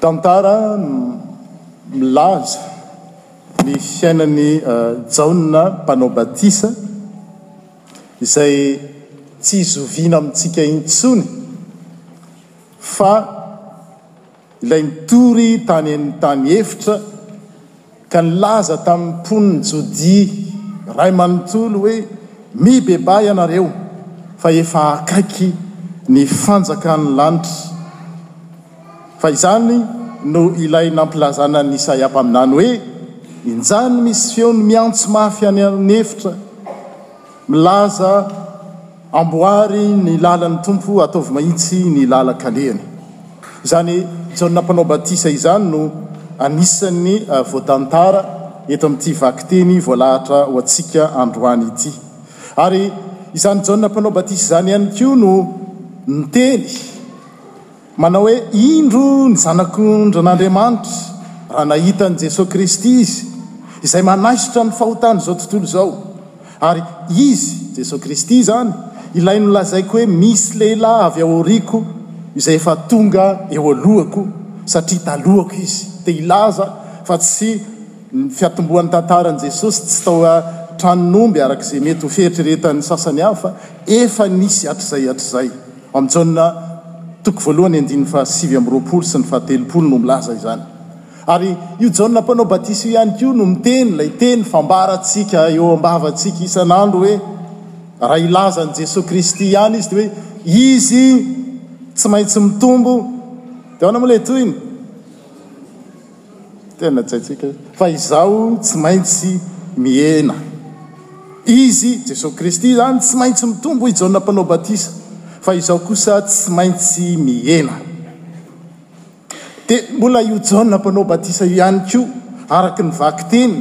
Tantara milaza ny fiainan'i Jaona Mpanao Batisa, izay tsy zoviana amintsika intsony, fa ilay nitory tany an-tany efitra, ka nilaza tamin'ny mponin'i Jodia iray manontolo hoe, Mibebaha ianareo, fa efa akaiky ny fanjakan'ny lanitra. Fa izany no ilay nampilazana an'i Isaia mpaminany hoe, Injany misy feony miantso mafy any an'efitra. Milaza, Amboary ny lalan'ny Tompo, ataovy mahitsy ny lalan-kalehany. Izany Jaona Mpanao Batisa izany no anisan'ny voatantara eto amin'ity vakiteny voalahatra ho antsika androany ity. Ary izany Jaona Mpanao Batisa izany ihany koa no niteny. Manao hoe, Indro ny Zanak'ondrin'Andriamanitra, raha nahita an'i Jesoa Kristy izy, izay manaisotra ny fahotan'izao tontolo izao. Ary Izy, Jesoa Kristy, izany, ilay nolazaiko hoe misy lehilahy avy ao aoriako izay efa tonga eo alohako, satria talohako Izy te hilaza fa tsy ny fiatombohan'ny tantaran'i Jesosy tsy tao an-tranon'omby, araka izay mety ho fieritreretan'ny sasany hafa, efa nisy hatrizay hatrizay. Amin'ny Jaona toko voalohany andininy fahasivy amby roapolo sy ny fahatelopolo no milaza izany. Ary io Jaona mpanao batisa io ihany koa no miteny ilay teny fambarantsika eo am-bavantsika isan'andro hoe, raha hilaza an'i Jesoa Kristy ihany izy dia hoe Izy tsy maintsy mitombo. Dia ahoana moa ilay tohiny? Tena tsaintsika io fa izaho tsy maintsy mihena. Izy, Jesoa Kristy, izany tsy maintsy mitombo, i Jaona Mpanao Batisa, fa izaho kosa tsy maintsy mihena. Dia mbola io Jaona Mpanao Batisa io ihany koa, araka ny vakiteny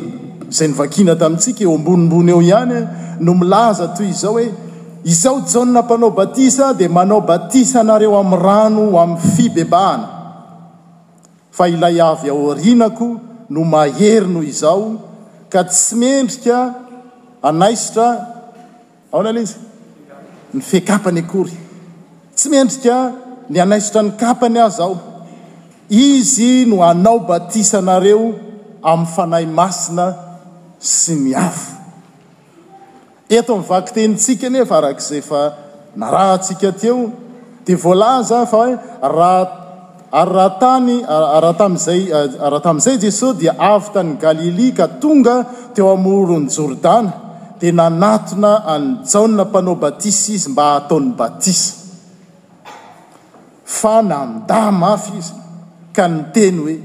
izay novakiana tamintsika eo ambonimbony eo ihany, no milaza toy izao hoe, Izaho Jaona Mpanao Batisa dia manao batisa anareo amin'ny rano ho amin'ny fibebahana. fa ilay avy aorianako no mahery noho izao ka tsy mendrika hanaisotra ahoana ilay izy? ny fekapany akory. Tsy mendrika ny hanaisotra ny kapany aza aho. Izy no hanao batisa anareo amin'ny Fanahy Masina sy ny afo. Eto amin'ny vakitenintsika anefa, araka izay efa narahantsika teo, dia voalaza fa hoe, Raha, ary raha tany, raha tamin'izay, raha tamin'izay Jesoa dia avy tany Galilia ka tonga teo amoron'i Jordana, dia nanatona an'i Jaona Mpanao Batisa Izy mba hataony batisa. fa nandà mafy izy ka niteny hoe,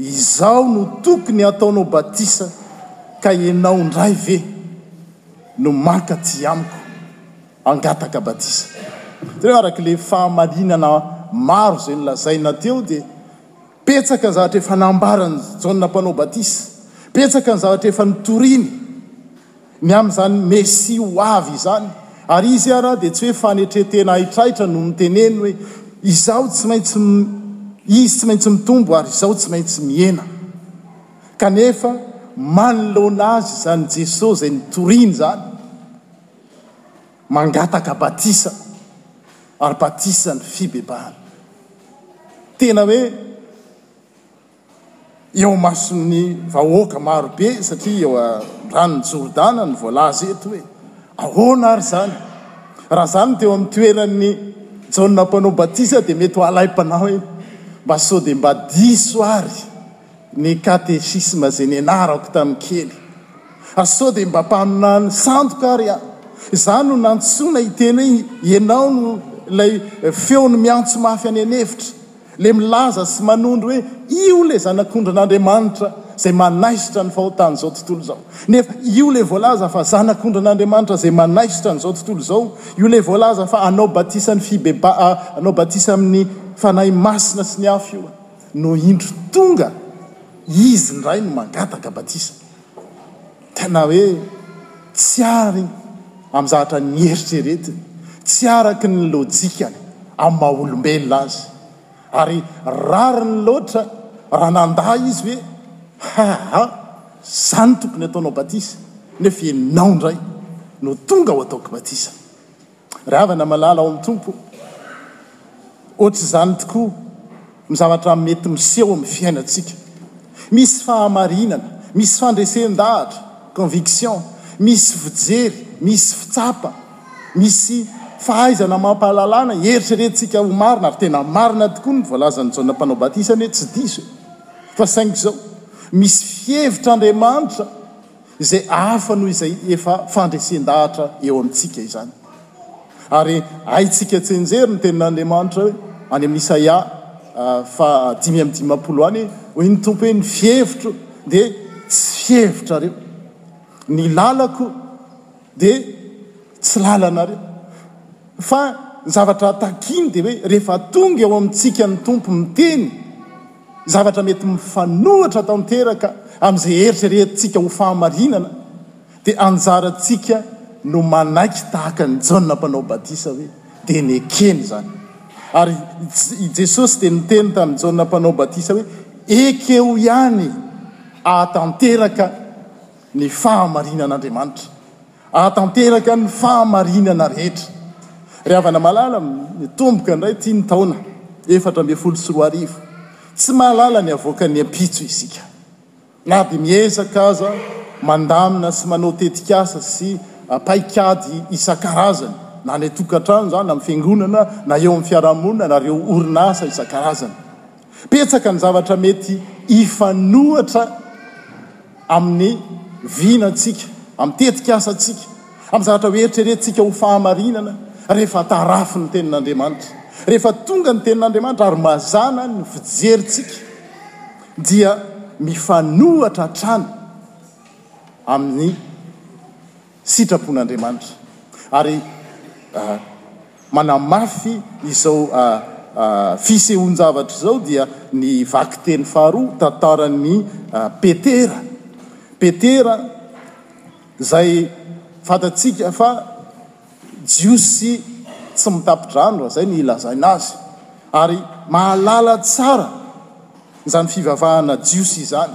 Izao no tokony hataonao batisa, ka ianao indray ve no mankaty amiko hangataka batisa? Hitanareo, araka ilay fahamarinana maro izay nolazaina teo, dia betsaka ny zavatra efa nambaran'i Jaona Mpanao Batisa, betsaka ny zavatra efa nitoriany. Ny amin'izany Mesia ho avy izany. Ary izy ara dia tsy hoe fanetren-tena haitraitra no miteneny hoe izao tsy maintsy, izy tsy maintsy mitombo ary izao tsy maintsy mihena. Kanefa manoloana azy izany Jesoa izay nitoriany izany, mangataka batisa ary batisan'ny fibebahana. Tena hoe. eo imason'ny vahoaka maro be, satria eo an-dranon'i Jordana no voalaza eto hoe, ahoana ary izany? Raha izaho no teo amin'ny toeran'i Jaona Mpanao Batisa dia mety ho alaim-panahy hoe, mba sao dia mba diso ary ny katesisma izay nianarako tamin'ny kely? Ary sao dia mba mpaminany sandoka ary aho? Izaho no nantsoina hiteny hoe, ianao no ilay feony miantso mafy any an'efitra. Le milaza sy manondro hoe io le zanak'ondrin'Andriamanitra zay manaisotra ny fahotan'izao tontolo izao. Nefa io le voalaza fa zanak'ondrin'Andriamanitra zay manaisotra an'izao tontolo izao, io le voalaza fa anao batisa ny fibeba a, anao batisa amin'ny Fanahy Masina sy ny afo io a. No indro tonga izy ndray no mangataka batisa. Tena hoe tsy àry amin'ny zavatra nieritreretiny, tsy araka ny lojikany amin'ny maha olombelona azy. Ary rariny loatra raha nandà izy hoe, Haha, zà no tokony hataonao batisa, nefa ianao indray no tonga ho ataoko batisa. Ry havana malala ao amin'ny Tompo, hoatr'izany tokoa ny zavatra mety miseho amin'ny fiainantsika. Misy fahamarinana, misy fandresen-dahatra, conviction, misy fijery, misy fitsapa, misy fahaizana amam-pahalalana eritreretintsika ho marina, ary tena marina tokoa ny voalazan'i Jaona Mpanao Batisa anie, tsy diso e! fa saingy izao, misy fihevitr'Andriamanitra izay hafa noho izay efa fandresen-dahatra eo amintsika izany. Ary haintsika tsianjery ny Tenin'Andriamanitra hoe, any amin'ny Isaia faha dimy amby dimampolo any, hoy ny Tompo hoe, Ny fihevitro dia tsy fihevitrareo, ny lalako, dia tsy lalanareo. Fa ny zavatra takiny dia hoe rehefa tonga eo amintsika ny Tompo miteny zavatra mety mifanohitra tanteraka amin'izay eritreretintsika ho fahamarinana dia anjarantsika no manaiky tahaka an'i Jaona mpanao batisa hoe dia nekeny izany. Ary i Jesosy dia niteny tamin'i Jaona mpanao batisa hoe ekeo ihany ahatanteraka ny fahamarinan'Andriamanitra, ahatanteraka ny fahamarinana rehetra. Ry havana malala, mitomboka indray ity ny taona efatra ambin'ny folo sy roa arivo. Tsy mahalala ny havoakan'ny ampitso isika, na dia miezaka aza mandamina sy manao tetikasa sy paikady isan-karazany, na any an-tokantrano izany, na amin'ny fiangonana, na eo amin'ny fiarahamonina, na ireo orinasa isan-karazany. Betsaka ny zavatra mety hifanohitra amin'ny vinantsika, amin'ny tetikasantsika, amin'ny zavatra ho eritreretintsika ho fahamarinana rehefa tarafin' ny Tenin'Andriamanitra. Rehefa tonga ny Tenin'Andriamanitra ary mazàna ny fijerintsika dia mifanohitra hatrany amin'ny. sitrapon'Andriamanitra ary manamafy izao fisehoan-javatra izao dia ny vakiteny faharoa tantaran'i Petera. Petera izay fantatsika fa Jiosy tsy mitapin-drano raha izay ny hilazaina azy ary mahalala tsara izany fivavahana jiosy izany.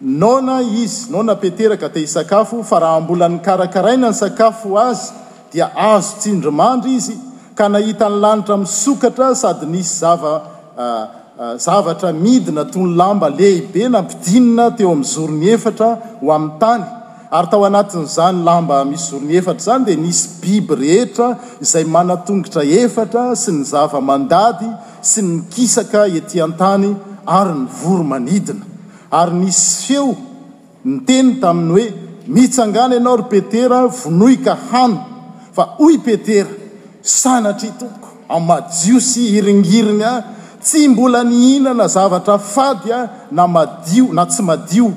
Noana izy, noana Petera ka te hisakafo, fa raha mbola nikarakaraina ny sakafo ho azy, dia azo tsindrimandry izy, ka nahita ny lanitra misokatra sady nisy zava, zavatra midina toy ny lamba lehibe nampidinina teo amin'ny zorony efatra ho amin'ny tany, ary tao anatin'izany lamba misy zorony efatra izany dia nisy biby rehetra izay manan-tongotra efatra sy ny zava-mandady sy ny kisaka ety an-tany ary ny voro-manidina. Ary nisy feo niteny taminy hoe, Mitsangàna ianao, ry Petera, vonoy ka hano. Fa hoy Petera, Sanatria, Tompoko, amin'ny maha Jiosy hiringiriny ahy, tsy mbola nihinana zavatra fady aho, na madio na tsy madio.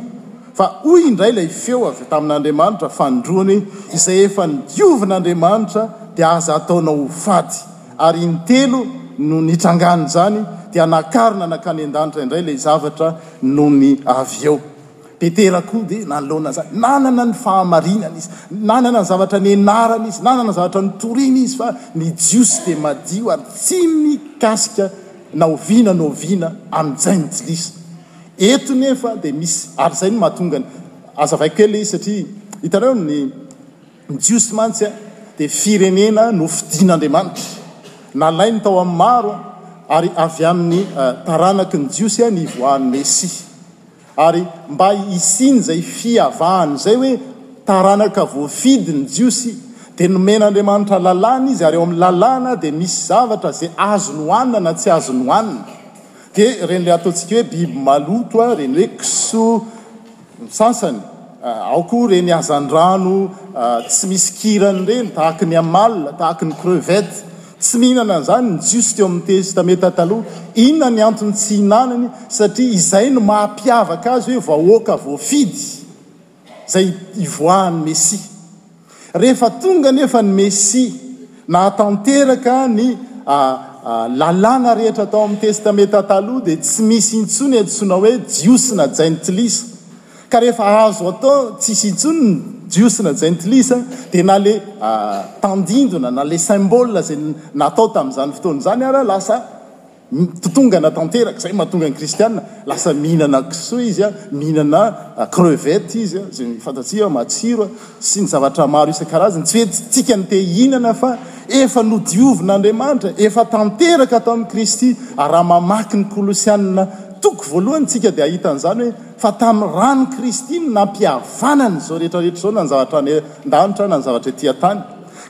Fa hoy indray ilay feo avy tamin'Andriamanitra fanindroany hoe, Izay efa nodiovin'Andriamanitra dia aza ataonao ho fady. ary intelo no nitrangan'izany dia nakarina nankany an-danitra indray ilay zavatra nony avy eo. Petera koa dia nanoloana izany, nanana ny fahamarinana izy, nanana ny zavatra nianarany izy, nanana ny zavatra nitoriany izy fa ny Jiosy dia madio ary tsy mikasika na oviana na oviana amin'izay mijlisa. Eto nefa dia misy, ary izay no mahatonga ny, azavaiko kely izy satria hitanareo ny, Ny Jiosy mantsy dia firenena nofidin'Andriamanitra. Nalainy tao amin'ny maro ary avy amin'ny taranaky ny Jiosy nivoahan'ny Mesia. Ary mba hisian'izay fiavahana izay hoe taranaka voafidy ny Jiosy dia nomen'Andriamanitra lalàna izy ary ao amin'ny lalàna dia misy zavatra izay azony hohanina na tsy azony hohanina. Dia ireny ilay ataontsika hoe biby maloto ireny hoe kisoa. Ny sasany, ao koa ireny hazandrano tsy misy kirany ireny, tahaka ny amalona, tahaka ny crevette. Tsy nihinana an'izany ny Jiosy teo amin'ny Testamenta Taloha. Inona ny antony tsy ihinanany? Satria izay no maha-mpiavaka azy hoe vahoaka voafidy, izay ivoahan'ny Mesia. Rehefa tonga anefa ny Mesia, nahatanteraka ny Lalàna rehetra tao amin'ny Testamenta Taloha, dia tsy misy intsony antsoina hoe Jiosy na Jentilisa. Ka rehefa azo atao tsisy intsony ny Jiosy na Jentilisa, dia na ilay tandindona na ilay symbole izay natao tamin'izany fotoana izany ara lasa, Mitotongana tanteraka, izay mahatonga ny kristiana lasa mihinana kisoa izy, mihinana crevettes izy, izay fantatsika matsiro, sy ny zavatra maro isan-karazany. Tsy hoe tsika no te hihinana fa efa nodiovin'Andriamanitra, efa tanteraka tao amin'i Kristy. Ary raha mamaky ny Kolosiana toko voalohany isika dia hahita an'izany hoe fa tamin'ny ran'i Kristy no nampihavanany izao rehetra rehetra izao, na ny zavatra any an-danitra na ny zavatra ety an-tany.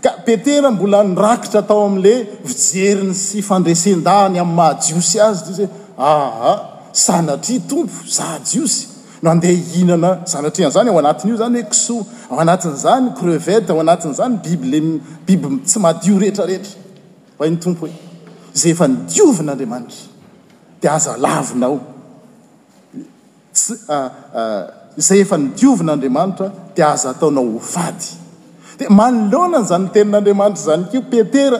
Ka Petera mbola nirakitra tao amin'ilay fijeriny sy fandresen-dahany amin'ny maha-Jiosy azy ity izay, Aa, sanatria, Tompo, izaho Jiosy, no handeha hihinana, sanatria an'izany, ao anatin'io izany hoe kisoa, ao anatin'izany crevettes, ao anatin'izany biby le, biby tsy madio rehetrarehetra. Hoy ny Tompo hoe, Izay efa nodiovin'Andriamanitra, dia aza lavina ao. Tsy a a izay efa nodiovin' Andriamanitra dia aza ataonao ho fady. Dia manoloana an'izany tenin' Andriamanitra izany koa Petera,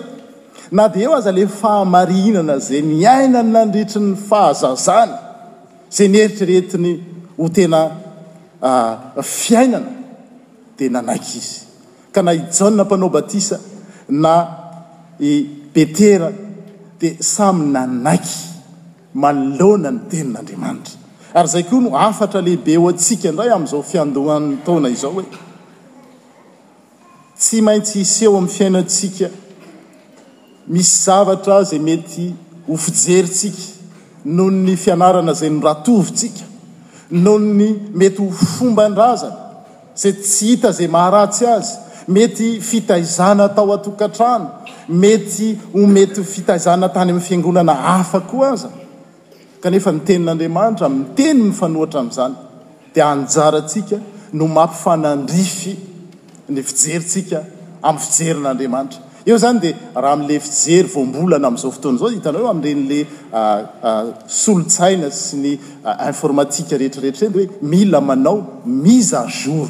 na dia eo aza ilay fahamarinana izay niainany nandritry ny fahazazany, izay neritreretiny ho tena a fiainana, dia nanaiky izy. Ka na i Jaona Mpanao Batisa na i Petera dia samy nanaiky. manoloana ny Tenin'Andriamanitra. Ary izay koa no hafatra lehibe ho antsika indray amin'izao fiandohan'ny taona izao hoe, tsy maintsy hiseho amin'ny fiainantsika misy zavatra izay mety ho fijerintsika noho ny fianarana izay noratovitsika, noho ny mety ho fomban-drazana, Izay tsy hita izay maharatsy azy, mety fitaizana tao an-tokantrano, mety ho mety fitaizana tany amin'ny fiangonana hafa koa aza. Kanefa ny Tenin'Andriamanitra miteny mifanohitra amin'izany, dia anjarantsika no mampifanandrify ny fijerintsika amin'ny fijerin'Andriamanitra. Eo izany dia raha amin'ilay fijery voambolana amin'izao fotoana izao, hitanao eo amin'iren'ilay solon-tsaina sy ny informatika rehetrarehetra ireny dia hoe mila manao mise à jour.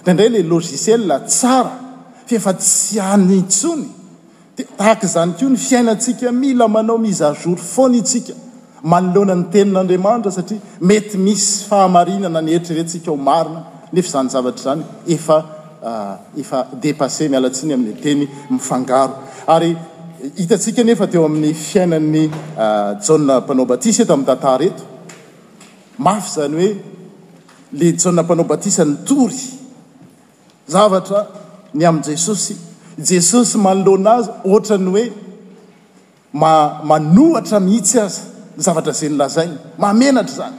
Indraindray ilay logiciel tsara fa efa tsy any intsony. Dia tahaka izany koa ny fiainantsika, mila manao mise à jour foana isika. manoloana ny tenin'Andriamanitra satria mety misy fahamarinana ny eritreretintsika ho marina nefa izany zavatra izany efa efa dépassé, miala tsiny amin'ny teny mifangaro. Ary hitantsika nefa teo amin'ny fiainan'ny Jaona mpanao batisa eto amin'ny tantara eto, mafy izany hoe le Jaona mpanao batisa nitory zavatra ny amin'i Jesosy, Jesosy manoloana azy ohatran'ny hoe. Ma, manohatra mihitsy aza ny zavatra izay nolazainy. Mahamenatra izany.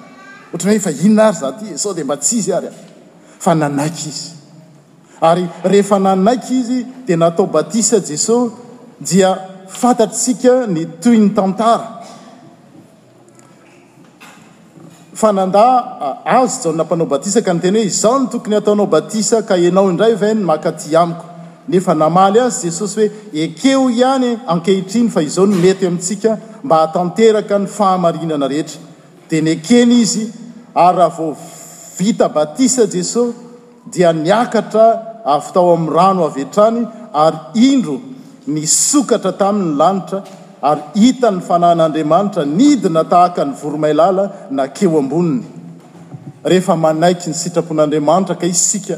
Ohatran'ny hoe efa inona ary izaho ity e? Sao dia mba tsy izy ary aho? Fa nanaiky izy. Ary rehefa nanaiky izy, dia natao batisa Jesoa, dia fantatsika ny tohin'ny tantara. Fa nandà Azy Jaona Mpanao Batisa ka niteny hoe, Izao no tokony hataonao batisa, ka ianao indray ve no maka aty amiko? Nefa namaly azy Jesosy hoe, Ekeo ihany ankehitriny fa izao no mety amintsika mba hahatanteraka ny fahamarinana rehetra. Dia nekeny izy, ary raha vao vita batisa Jesosy, dia niakatra avy tao amin'ny rano avy hatrany ary indro nisokatra taminy ny lanitra ary hitany ny fanahin'Andriamanitra nidina tahaka ny voromailala nakeo amboniny. Rehefa manaiky ny sitrapon'Andriamanitra kay isika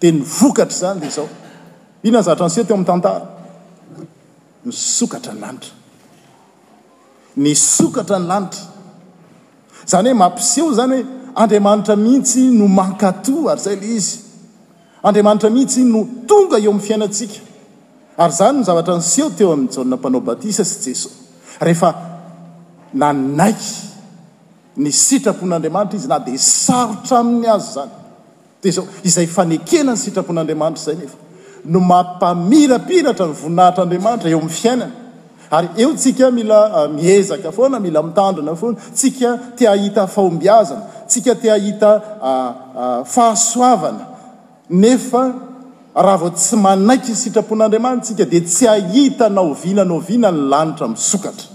dia ny vokatr'izany dia izao. Inona ny zavatra niseho teo amin'ny tantara? Nisokatra ny lanitra. Nisokatra ny lanitra. Izany hoe mampiseho izany hoe Andriamanitra mihitsy no mankatò, ary izay ilay izy. Andriamanitra mihitsy no tonga eo amin'ny fiainantsika. Ary izany no zavatra niseho teo amin'i Jaona Mpanao Batisa sy Jeso. Rehefa nanaiky ny sitrapon'Andriamanitra izy, na dia sarotra aminy aza izany. Dia izao, izay fanekena ny sitrapon'Andriamanitra izay nefa no mampamirapiratra ny voninahitr'Andriamanitra eo amin'ny fiainana. Ary eo tsika mila miezaka foana, mila mitandrina foana, tsika te hahita fahombiazana, tsika te hahita fahasoavana, nefa raha vao tsy manaiky ny sitrapon'Andriamanitra tsika dia tsy hahita na oviana na oviana ny lanitra misokatra.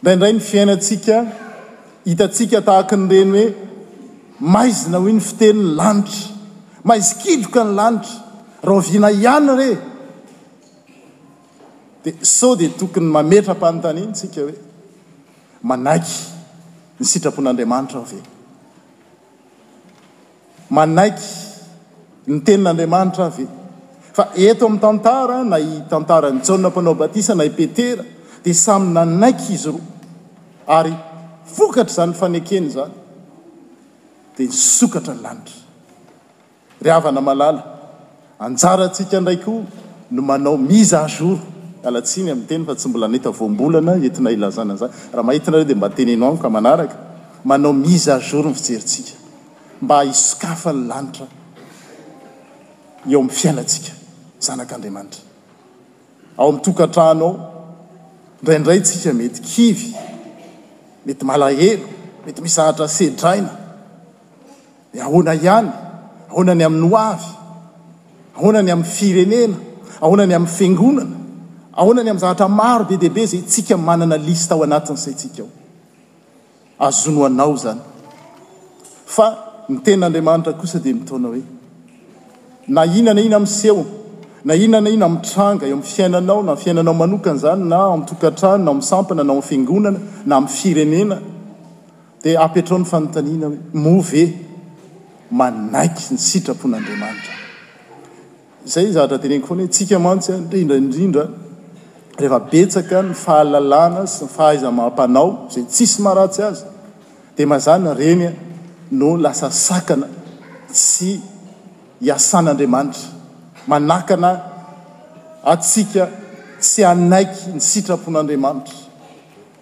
Indraindray ny fiainantsika hitantsika tahaka ny ireny hoe maizina hoy ny fiteny ny lanitra, maizin-kidroka ny lanitra, rahoviana ihany re? Dia sao dia tokony mametra-panontaniana isika hoe manaiky ny sitrapon'Andriamanitra aho ve? Manaiky ny Tenin'Andriamanitra ve? Fa eto amin'ny tantara, na i tantaran'i Jaona Mpanao Batisa na i Petera, dia samy nanaiky izy roa, ary vokatr'izany fanekeny izany dia nisokatra ny lanitra. Ry havana malala, anjarantsika indray koa ny manao mise à jour, miala tsiny amin'ny teny fa tsy mbola nahita voambolana entina hilazana an'izany, raha mahita ianareo dia mba teneno amiko ka manaraka, manao mise à jour ny fijerintsika mba hisokafan'ny lanitra eo amin'ny fiainantsika zanak'Andriamanitra. Ao amin'ny tokantrano ao, indraindray tsika mety kivy, mety malahelo, mety misahatra sedraina, Dia ahoana ihany? Ahoana ny amin'ny hoavy? Ahoana ny amin'ny firenena? Ahoana ny amin'ny fiangonana? Ahoana ny amin'ny zavatra maro be dia be izay tsika manana liste ao anatin'ny saintsika ao? Azony ho anao izany. Fa ny Tenin'Andriamanitra kosa dia mitaona hoe, na inona na inona miseho, na inona na inona mitranga eo amin'ny fiainanao, na fiainanao manokana izany, na ao amin'ny tokantrano, na ao amin'ny sampana, na ao amin'ny fiangonana, na amin'ny firenena, Dia apetrao ny fanontaniana hoe, moa ve manaiky ny sitrapon'Andriamanitra aho? Izay ny zavatra teneniko foana hoe, isika mantsy indrindra indrindra rehefa betsaka ny fahalalana sy ny fahaiza-manao izay tsisy maharatsy azy dia mazana ireny no lasa sakana tsy iasan'Andriamanitra manakana atsika tsy hanaiky ny sitrapon'Andriamanitra.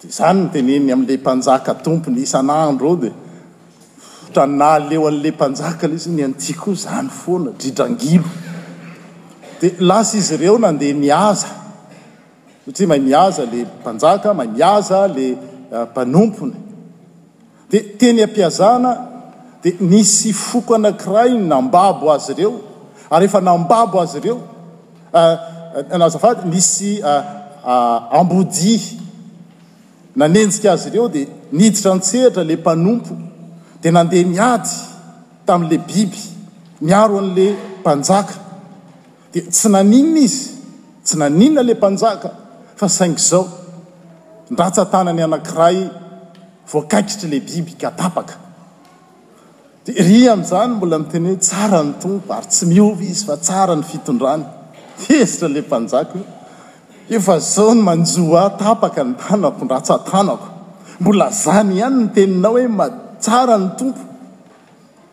Dia izany no teneniny amin'ilay mpanjaka tompony isan'andro dia ohatran'ny nahaleo an'ilay mpanjaka ilay izy hoe ny an'ity koa izany foana, dridran-gilo. Dia lasa izy ireo nandeha nihaza, satria mahay mihaza ilay mpanjaka, mahay mihaza ilay mpanompony. Dia teny am-piazana dia nisy foko anankiray nambabo azy ireo, ary rehefa nambabo azy ireo, na azafady, nisy ambodia nanenjika azy ireo, dia niditra an-tsehatra ilay mpanompo, dia nandeha niady tamin'ilay biby niaro an'ilay mpanjaka, dia tsy naninona izy, tsy naninona ilay mpanjaka, fa saingy izao, ndratsa-tanany anankiray, Voakaikitry le biby ka tapaka. Dia ery amin'izany mbola miteny hoe tsara ny Tompo ary tsy miova izy fa tsara ny fitondrany. Tezitra le mpanjaka hoe, efa zao no manjo ahy tapaka ny tanako, ratsan-tanako. Mbola zany ihany ny teninao hoe tsara ny Tompo.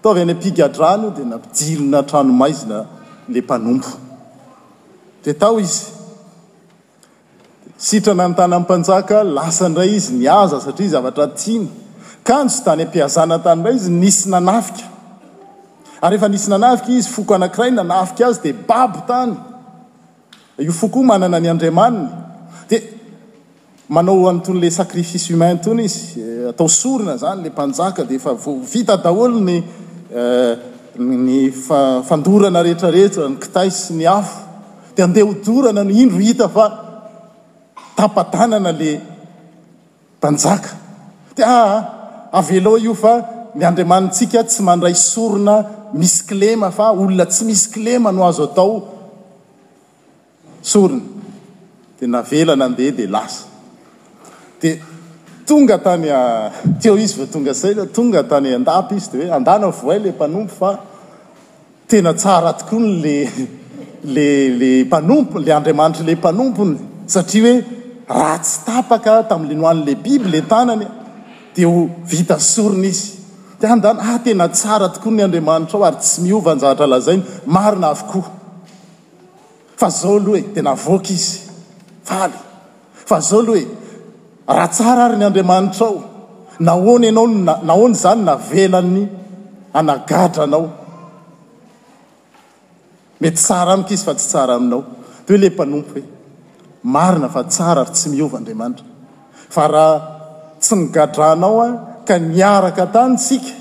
Tao avy any am-pigadrana io dia nampijirina an-tranomaizina le mpanompo. Dia tao izy. Sitrana ny tanan mpanjaka, lasa indray izy nihaza satria zavatra tiany. Kanjo tany am-pihazana tany indray izy nisy nanafika. Ary rehefa nisy nanafika izy, foko anankiray nanafika azy dia babo tany. Io foko io manana ny andriamaniny. Dia manao an'itony le sacrifice humain itony izy, atao sorona izany le mpanjaka dia efa vo- vita daholo ny eh, ny fa- fandorana rehetrarehetra, ny kitay sy ny afo. de andeha hodorana no indro hita fa tapadanana le mpanjaka de aa avelao io fa ny andriamanintsika tsy mandray sorona misy kilema fa olona tsy misy kilema no azo atao sorona de navela nandeha de lasa de tonga tany a teo izy vao tonga saina tonga tany andapa izy de hoe andana voay le mpanompo fa Tena tsara tokoa ny le le le mpanompo le Andriamanitry le mpanompony satria hoe raha tsy tapaka tamin'ny linoany le biby le tanany dia ho vita sorona izy dia handana ah tena tsara tokoa ny Andriamanitrao ary tsy miova ny zavatra lazainy marina avokoa. Fa zao aloha e, dia navoaka izy, faly. Fa zao aloha e, raha tsara ary ny Andriamanitrao, nahoana ianao no, nahoana izany navelany hanagadra anao? Mety tsara amiko izy fa tsy tsara aminao. Dia hoy ilay mpanompo hoe, marina fa tsara ary tsy miova Andriamanitra. Fa raha tsy nigadranao aho ka niaraka tany isika,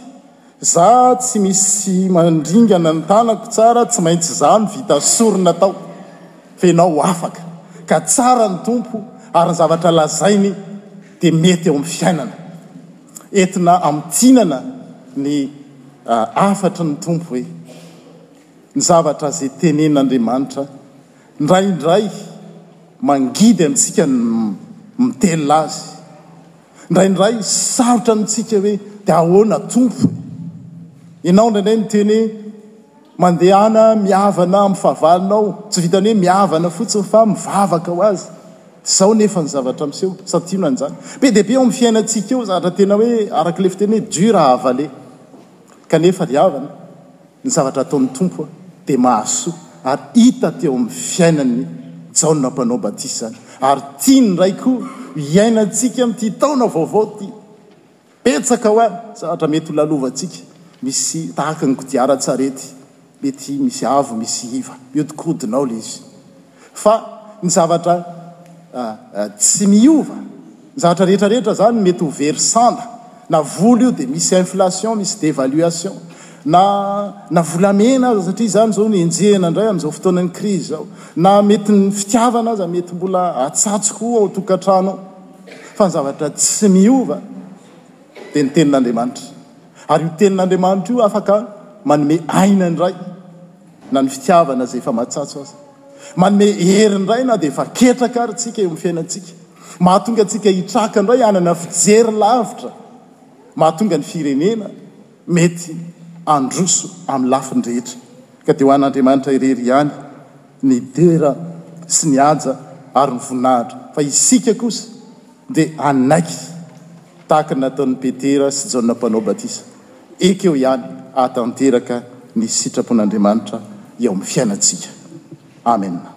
Za tsy misy mandringana ny tanako tsara tsy maintsy za no vita sorona atao fa enao afaka ka tsara ny Tompo ary ny zavatra lazainy dia mety eo amin'ny fiainana etina amintinana ny hafatry ny Tompo hoe ny zavatra zay tenen'Andriamanitra ndraindray mangidy antsika ny mitelina azy Indraindray sarotra amintsika hoe dia ahoana Tompo e? Ianao indraindray miteny hoe mandehana mihavana amin'ny fahavalonao, tsy vitan'ny hoe mihavana fotsiny fa mivavaka ho azy. Izao nefa ny zavatra miseho, sa tianao an'izany? Be dia be eo amin'ny fiainantsika eo zavatra tena hoe araka ilay fiteny hoe dur à avaler kanefa ry havana, Ny zavatra ataon'ny Tompo dia mahasoa ary hita teo amin'ny fiainan'i Jaona Mpanao Batisa izany. Ary tian'ny Ray koa hiainantsika amin'ity taona vaovao ity. Betsaka hoa ny zavatra mety ho lalovantsika, misy tahaka ny kodiaran-tsarety, mety misy avo, misy iva, mihodinkodina ao ilay izy. Fa ny zavatra tsy miova, ny zavatra rehetra rehetra zany mety ho very sanda, na vola io dia misy inflation, misy devaluation, na na volamena aza satria izany zao no enjehina indray amin'izao fotoanan'ny crise zao, na mety ny fitiavana aza mety mbola atsatso koa ao an-tokantrano ao, fa ny zavatra tsy miova dia ny tenin'Andriamanitra, ary io tenin'Andriamanitra io afaka manome aina indray. Na ny fitiavana izay efa matsatso aza. Manome hery indray na dia efa ketraka ary tsika eo amin'ny fiainantsika. Mahatonga antsika hitraka indray hanana fijery lavitra. Mahatonga ny firenena mety handroso amin'ny lafiny rehetra. Ka dia ho an'Andriamanitra irery ihany ny dera sy ny haja ary ny voninahitra. Fa isika kosa. Dia hanaiky, tahaka ny nataon'i Petera sy Jaona Mpanao Batisa. Ekeo ihany hahatanteraka ny sitrapon'Andriamanitra eo amin'ny fiainantsika. Amena.